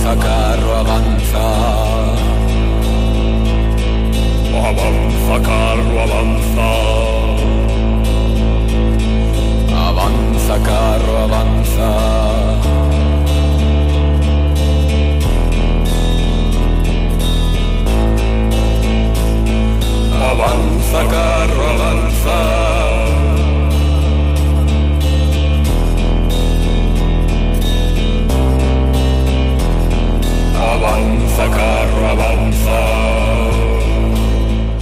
avanza, carro, avanza. Avanza, carro, avanza. Avanza, carro, avanza. avanza, carro, avanza.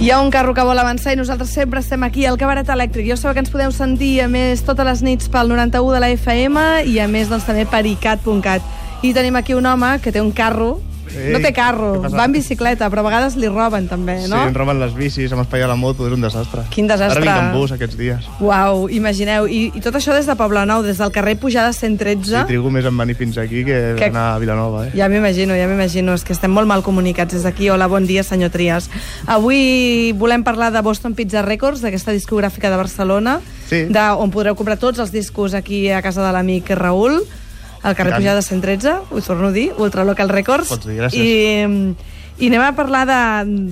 Hi ha un carro que vol avançar i nosaltres sempre estem aquí al Cabaret Elèctric. Jo sabeu que ens podeu sentir, a més, totes les nits pel 91 de la FM i, a més, doncs, també per icat.cat. I tenim aquí un home que té un carro Ei, no té carro, va en bicicleta, però a vegades li roben també, no? Sí, em roben les bicis, em espaia la moto, és un desastre. Quin desastre. Ara vinc amb bus aquests dies. Uau, imagineu. I, I tot això des de Poblenou, des del carrer Pujada 113. Sí, trigo més en venir fins aquí que, Que- que... anar a Vilanova, eh? Ja m'imagino, ja m'imagino. És que estem molt mal comunicats des d'aquí. Hola, bon dia, senyor Trias. Avui volem parlar de Boston Pizza Records, d'aquesta discogràfica de Barcelona, Sí. de, on podreu comprar tots els discos aquí a casa de l'amic Raül, al carrer. Pujada 113, ho torno a dir, Ultra Local Records. Pots dir, gràcies. I, I anem a parlar de,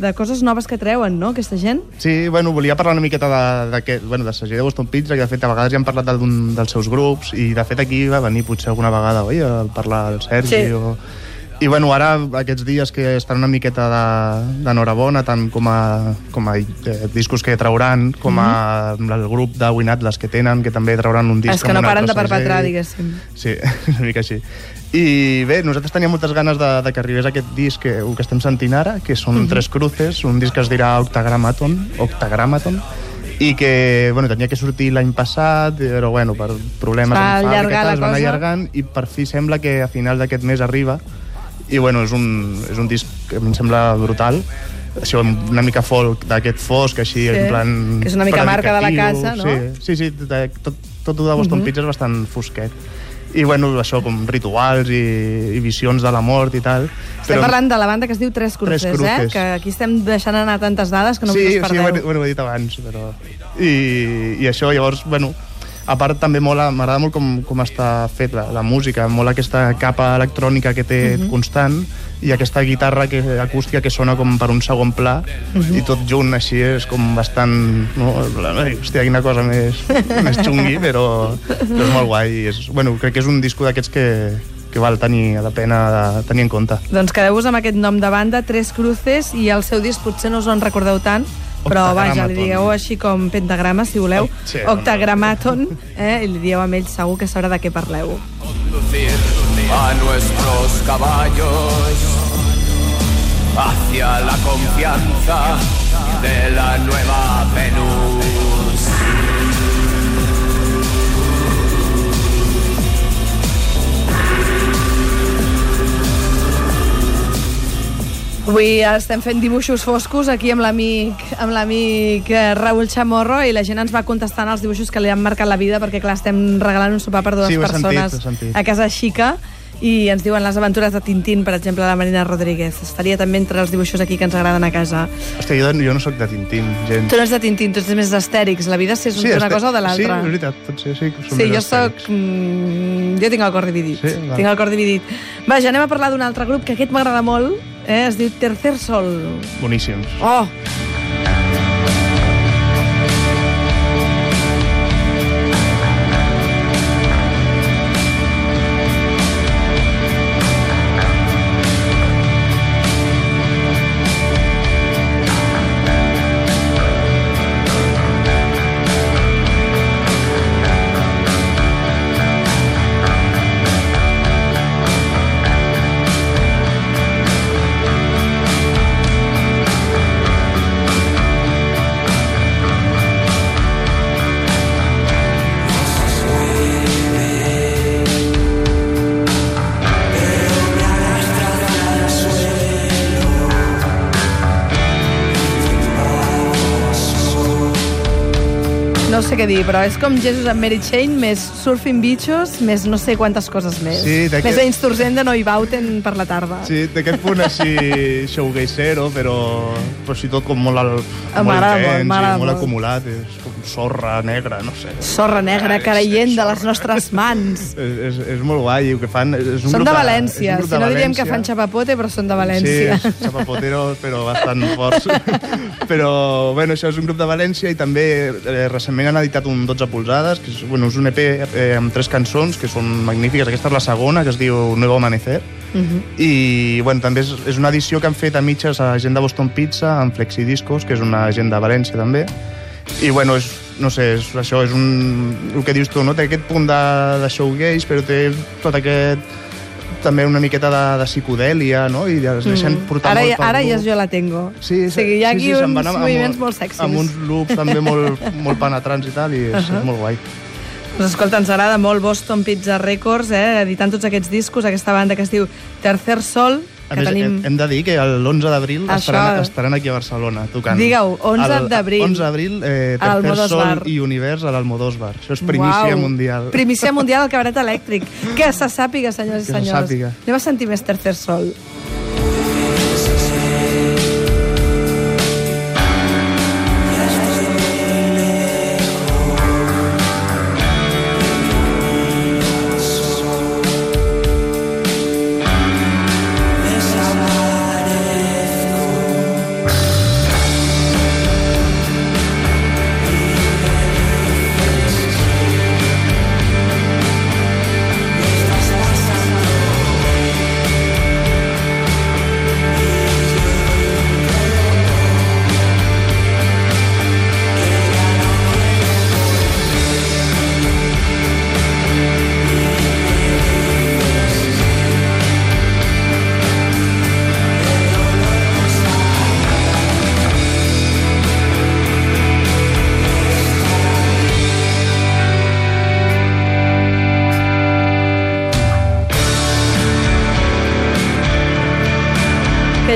de coses noves que treuen, no?, aquesta gent. Sí, bueno, volia parlar una miqueta de, de, que, bueno, de Segell de Boston Pizza, que de fet a vegades ja hem parlat d'un dels seus grups, i de fet aquí va venir potser alguna vegada, oi, a parlar el Sergi Sí. o... I bueno, ara aquests dies que estan una miqueta de- d'enhorabona, tant com a, com a eh, discos que trauran, com a el grup de Win Atlas que tenen, que també trauran un disc És que no paren de perpetrar, diguéssim. Sí, una mica així. I bé, nosaltres teníem moltes ganes de, de que arribés aquest disc que, que estem sentint ara, que són Mhm. Tres Cruces, un disc que es dirà Octagramaton, Octagramaton, i que bueno, tenia que sortir l'any passat, però bueno, per problemes Va amb fàbrica es va anar cosa. allargant i per fi sembla que a final d'aquest mes arriba i bueno, és un, és un disc que a mi em sembla brutal això una mica folk, d'aquest fosc així, Sí, en plan és una mica marca de la casa, no? Sí, sí, sí tot, tot, tot de Boston uh -huh. Pizza és bastant fosquet i bueno, això com rituals i, i visions de la mort i tal Estem parlant de la banda que es diu Tres Cruces, Tres eh? Cruces. Que aquí estem deixant anar tantes dades que no sí, us sí, perdeu. ho, he, bueno, ho he dit abans però... I, i això, llavors, bueno a part també mola, m'agrada molt com, com està fet la, la música, mola aquesta capa electrònica que té uh -huh. constant i aquesta guitarra que, acústica que sona com per un segon pla uh -huh. i tot junt així és com bastant no? Hòstia, quina cosa més, més xungui però, però és molt guai i és, bueno, crec que és un disco d'aquests que, que val tenir la pena de tenir en compte Doncs quedeu-vos amb aquest nom de banda, Tres Cruces, i el seu disc potser no us en recordeu tant, però vaja, li digueu així com pentagrama, si voleu, Oh, sí, Octagramaton, eh? i li dieu amb ell segur que sabrà de què parleu. a nuestros caballos hacia la confianza de la nueva Avui estem fent dibuixos foscos aquí amb l'amic amb l'amic eh, Raül Chamorro i la gent ens va contestant els dibuixos que li han marcat la vida perquè clar, estem regalant un sopar per dues Sí, persones sentit. a casa xica i ens diuen les aventures de Tintín, per exemple, la Marina Rodríguez. Estaria també entre els dibuixos aquí que ens agraden a casa. Hòstia, jo, jo no sóc de Tintín, gens. Tu no ets de Tintín, tu ets més d'astèrics. La vida sí és sí, una cosa o de Sí, l'altra. és veritat, pot ser, sí. que som Sí, jo estètics. Mm, jo tinc el cor dividit. Sí? Tinc el cor dividit. Vaja, anem a parlar d'un altre grup que aquest m'agrada molt. Eh? Es diu Tercer Sol. Boníssims. Oh! Sé què dir, però és com Jesus and Mary Chain, més Surfing Bichos, més no sé quantes coses més. Sí, més Einstürzen de Neubauten per la tarda. Sí, d'aquest punt així showgazero, però, però sí tot com molt, al, molt m'agrada molt, intens i molt molt. acumulat. És sorra negra, no sé. Sorra negra, caraient és de les nostres mans. És, és, és molt guai, el que fan... És un Són grup de València. un grup Si de no diríem que fan xapapote, però són de València. Sí, xapapoteros, però bastant forts. però, bueno, això és un grup de València i també eh, recentment han editat un 12 polzades, que és, bueno, és un EP eh, amb tres cançons que són magnífiques. Aquesta és la segona, que es diu Nuevo Amanecer. Uh Mhm. -huh. I, bueno, també és, és una edició que han fet a mitges a gent de Boston Pizza, amb Flexidiscos, que és una gent de València també. I, bueno, és, no sé, és, això és un... El que dius tu, no? Té aquest punt de, de showgaze, però té tot aquest també una miqueta de, de psicodèlia, no? I es deixen portar Ara, molt per ara ja jo la tengo. Sí, o sigui, hi ha sí, aquí sí, uns amb- amb- moviments molt sexis. Amb uns loops també molt, molt penetrants i tal, i és, uh -huh. és molt guai. Doncs escolta, ens agrada molt Boston Pizza Records, eh? editant tots aquests discos, aquesta banda que es diu Tercer Sol, A que més, tenim... hem, de dir que l'11 d'abril Això. estaran, estaran aquí a Barcelona tocant. Digueu, 11 El- d'abril. 11 d'abril, eh, Tercer Sol Bar. i Univers a l'Almodós Bar. Això és primícia Uau. mundial. Primícia mundial al cabaret elèctric. Que se sàpiga, senyors Que i se senyors. sàpiga. Anem a sentir més Tercer Sol. Que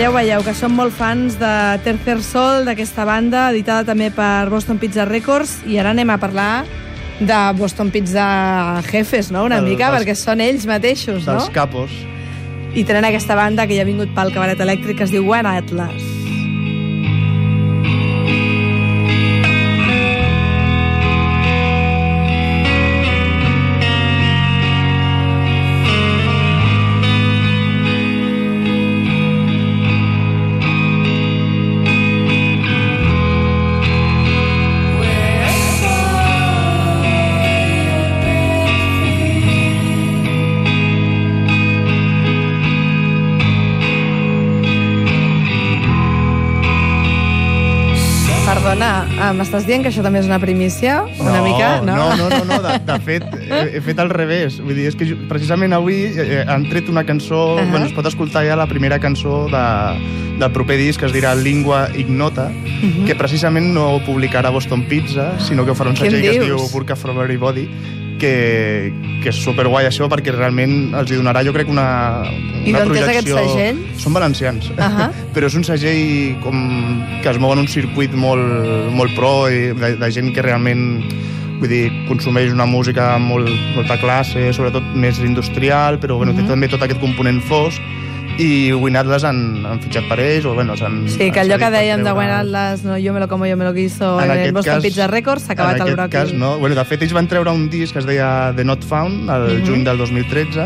ja ho veieu, que som molt fans de Tercer Sol, d'aquesta banda, editada també per Boston Pizza Records, i ara anem a parlar de Boston Pizza Jefes, no?, una Del- mica, dels- perquè són ells mateixos, no? Dels capos. I tenen aquesta banda que ja ha vingut pel cabaret elèctric que es diu One Atlas. Ah, m'estàs dient que això també és una primícia? Una mica, no? No, no, no, no de, de fet, he, he fet al revés. Vull dir, és que precisament avui eh, han tret una cançó, uh. -huh. bueno, es pot escoltar ja la primera cançó de, del proper disc, que es dirà Lingua Ignota, uh -huh. que precisament no publicarà Boston Pizza, sinó que farà un segell que es diu Burka for Everybody, que, que és superguai això, perquè realment els hi donarà, jo crec, una, I una d'on és aquest segell? Són valencians, Ahà. però és un segell com que es mou en un circuit molt, molt pro i de, de gent que realment vull dir, consumeix una música amb molt, molta classe, sobretot més industrial, però bueno, té també tot aquest component fosc i Win Atlas han, han fitxat per ells o bueno, s'han Sí, que han allò que dèiem de One Atlas, no, yo me lo como, yo me lo guiso, en en, aquest Boston cas- Pizza Records, s'ha acabat el bròquil. cas, no. Bueno, de fet, ells van treure un disc que es deia The Not Found, el Mhm. juny del 2013,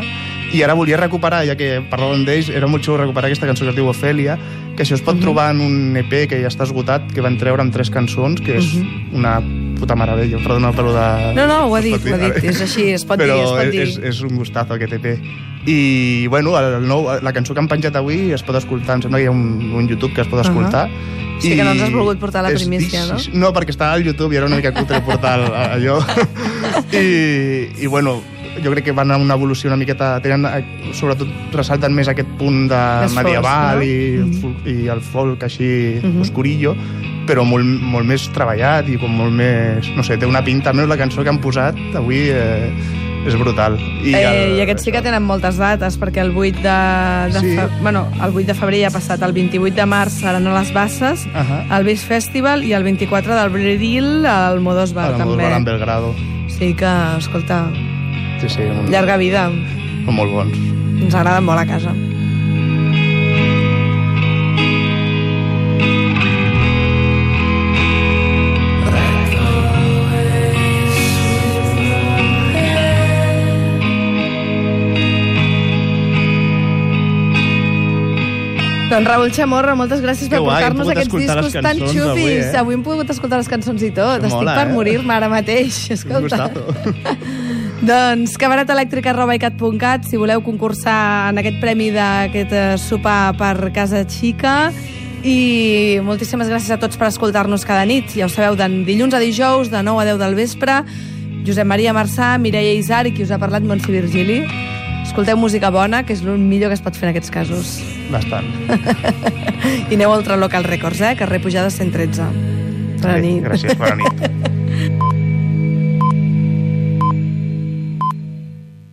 i ara volia recuperar, ja que parlàvem d'ells, era molt xulo recuperar aquesta cançó que es diu Ophelia, que això es pot trobar en un EP que ja està esgotat, que van treure amb tres cançons, que és una puta meravella. Perdona per lo de... No, no, ho ha dit, dir, ho ha dit, és així, es pot dir, Però es pot dir. És, és un gustazo aquest EP. I, bueno, el nou, la cançó que han penjat avui es pot escoltar, em sembla que hi ha un, un YouTube que es pot escoltar. Sí, que no ens has volgut portar la primícia, no? No, perquè estava al YouTube i era una mica cutre portar allò. I, I, bueno, jo crec que van a una evolució una miqueta... Tenen, eh, sobretot, ressalten més aquest punt de medieval no? i, Mhm. fol- i el folk així Mhm. oscurillo, però molt, molt més treballat i com molt més... No sé, té una pinta, almenys la cançó que han posat avui eh, és brutal. I, el- eh, I aquests sí que tenen moltes dates, perquè el 8 de, de, Sí. fe... bueno, el 8 de febrer ja ha passat, el 28 de març seran a les Basses, Ahà. al Beach Festival, i el 24 d'abril al Modós Bar, també. molt en Belgrado. Sí que, escolta, Sí, sí, molt, llarga vida. són molt bons. Ens agrada molt a casa. Doncs Raül Chamorro, moltes gràcies Que per portar-nos aquests discos tan xupis. avui, eh? Avui hem pogut escoltar les cançons i tot. Que Estic mola, per eh? morir-me ara mateix. Escolta. Doncs cabaretelèctric.cat si voleu concursar en aquest premi d'aquest eh, sopar per Casa Xica i moltíssimes gràcies a tots per escoltar-nos cada nit. Ja ho sabeu, de dilluns a dijous, de 9 a 10 del vespre. Josep Maria Marçà, Mireia Isar i qui us ha parlat, Montse Virgili. Escolteu música bona, que és el millor que es pot fer en aquests casos. Bastant. I aneu al Ultralocal Records, eh? Carrer Pujada 113. Bona nit. Gràcies, bona nit.